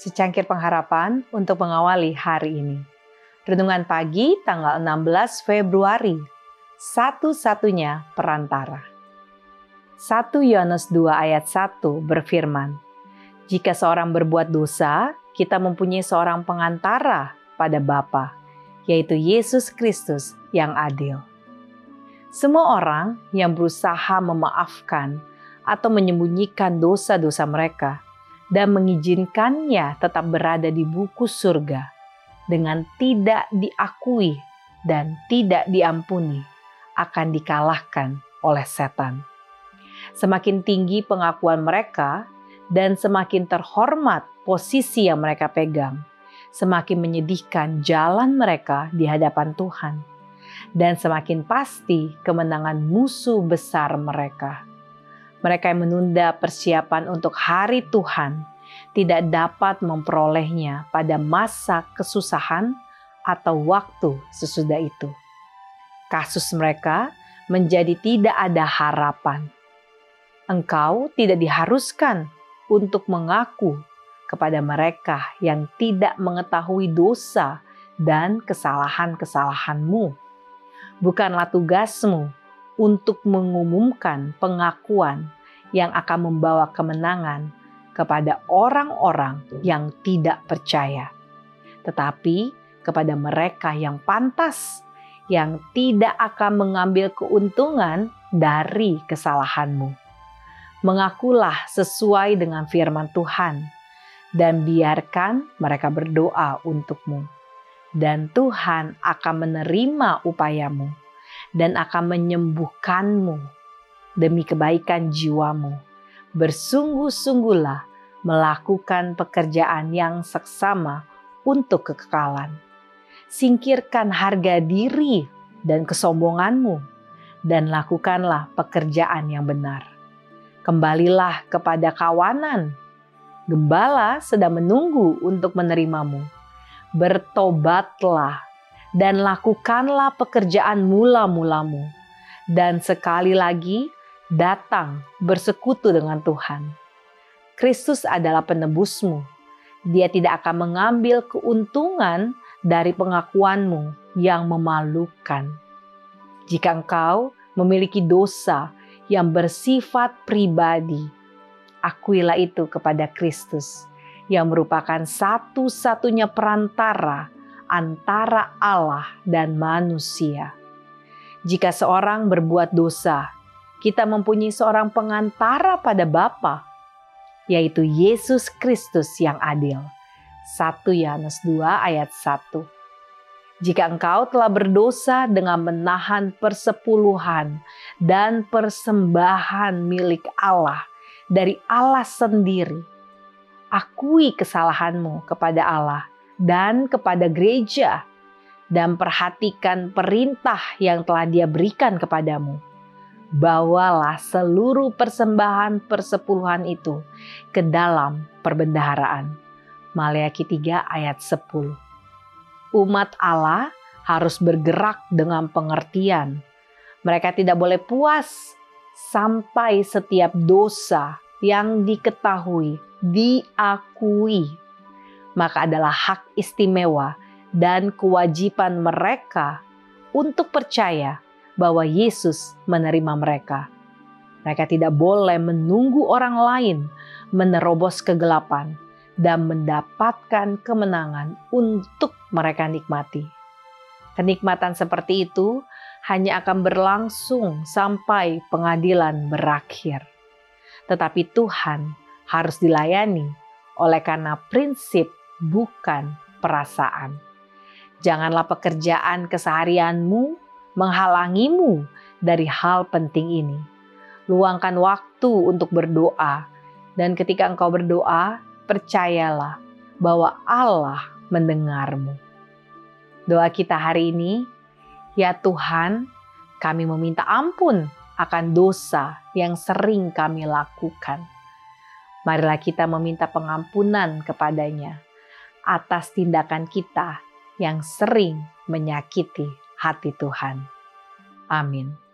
secangkir pengharapan untuk mengawali hari ini. Renungan pagi tanggal 16 Februari, satu-satunya perantara. 1 Yohanes 2 ayat 1 berfirman, Jika seorang berbuat dosa, kita mempunyai seorang pengantara pada Bapa, yaitu Yesus Kristus yang adil. Semua orang yang berusaha memaafkan atau menyembunyikan dosa-dosa mereka dan mengizinkannya tetap berada di buku surga dengan tidak diakui dan tidak diampuni akan dikalahkan oleh setan. Semakin tinggi pengakuan mereka dan semakin terhormat posisi yang mereka pegang, semakin menyedihkan jalan mereka di hadapan Tuhan, dan semakin pasti kemenangan musuh besar mereka mereka yang menunda persiapan untuk hari Tuhan tidak dapat memperolehnya pada masa kesusahan atau waktu sesudah itu. Kasus mereka menjadi tidak ada harapan. Engkau tidak diharuskan untuk mengaku kepada mereka yang tidak mengetahui dosa dan kesalahan-kesalahanmu. Bukanlah tugasmu untuk mengumumkan pengakuan yang akan membawa kemenangan kepada orang-orang yang tidak percaya, tetapi kepada mereka yang pantas, yang tidak akan mengambil keuntungan dari kesalahanmu. Mengakulah sesuai dengan firman Tuhan, dan biarkan mereka berdoa untukmu, dan Tuhan akan menerima upayamu dan akan menyembuhkanmu demi kebaikan jiwamu. Bersungguh-sungguhlah melakukan pekerjaan yang seksama untuk kekekalan. Singkirkan harga diri dan kesombonganmu, dan lakukanlah pekerjaan yang benar. Kembalilah kepada kawanan. Gembala sedang menunggu untuk menerimamu. Bertobatlah dan lakukanlah pekerjaan mula-mulamu. Dan sekali lagi, datang bersekutu dengan Tuhan. Kristus adalah penebusmu. Dia tidak akan mengambil keuntungan dari pengakuanmu yang memalukan. Jika engkau memiliki dosa yang bersifat pribadi, akuilah itu kepada Kristus yang merupakan satu-satunya perantara antara Allah dan manusia. Jika seorang berbuat dosa, kita mempunyai seorang pengantara pada Bapa, yaitu Yesus Kristus yang adil. 1 Yohanes 2 ayat 1. Jika engkau telah berdosa dengan menahan persepuluhan dan persembahan milik Allah dari Allah sendiri, akui kesalahanmu kepada Allah dan kepada gereja, dan perhatikan perintah yang telah Dia berikan kepadamu. Bawalah seluruh persembahan persepuluhan itu ke dalam perbendaharaan. Maleakhi 3 ayat 10. Umat Allah harus bergerak dengan pengertian. Mereka tidak boleh puas sampai setiap dosa yang diketahui diakui maka adalah hak istimewa dan kewajiban mereka untuk percaya bahwa Yesus menerima mereka. Mereka tidak boleh menunggu orang lain menerobos kegelapan dan mendapatkan kemenangan untuk mereka nikmati. Kenikmatan seperti itu hanya akan berlangsung sampai pengadilan berakhir. Tetapi Tuhan harus dilayani oleh karena prinsip bukan perasaan. Janganlah pekerjaan keseharianmu menghalangimu dari hal penting ini. Luangkan waktu untuk berdoa, dan ketika engkau berdoa, percayalah bahwa Allah mendengarmu. Doa kita hari ini, ya Tuhan, kami meminta ampun akan dosa yang sering kami lakukan. Marilah kita meminta pengampunan kepadanya atas tindakan kita yang sering menyakiti hati Tuhan. Amin.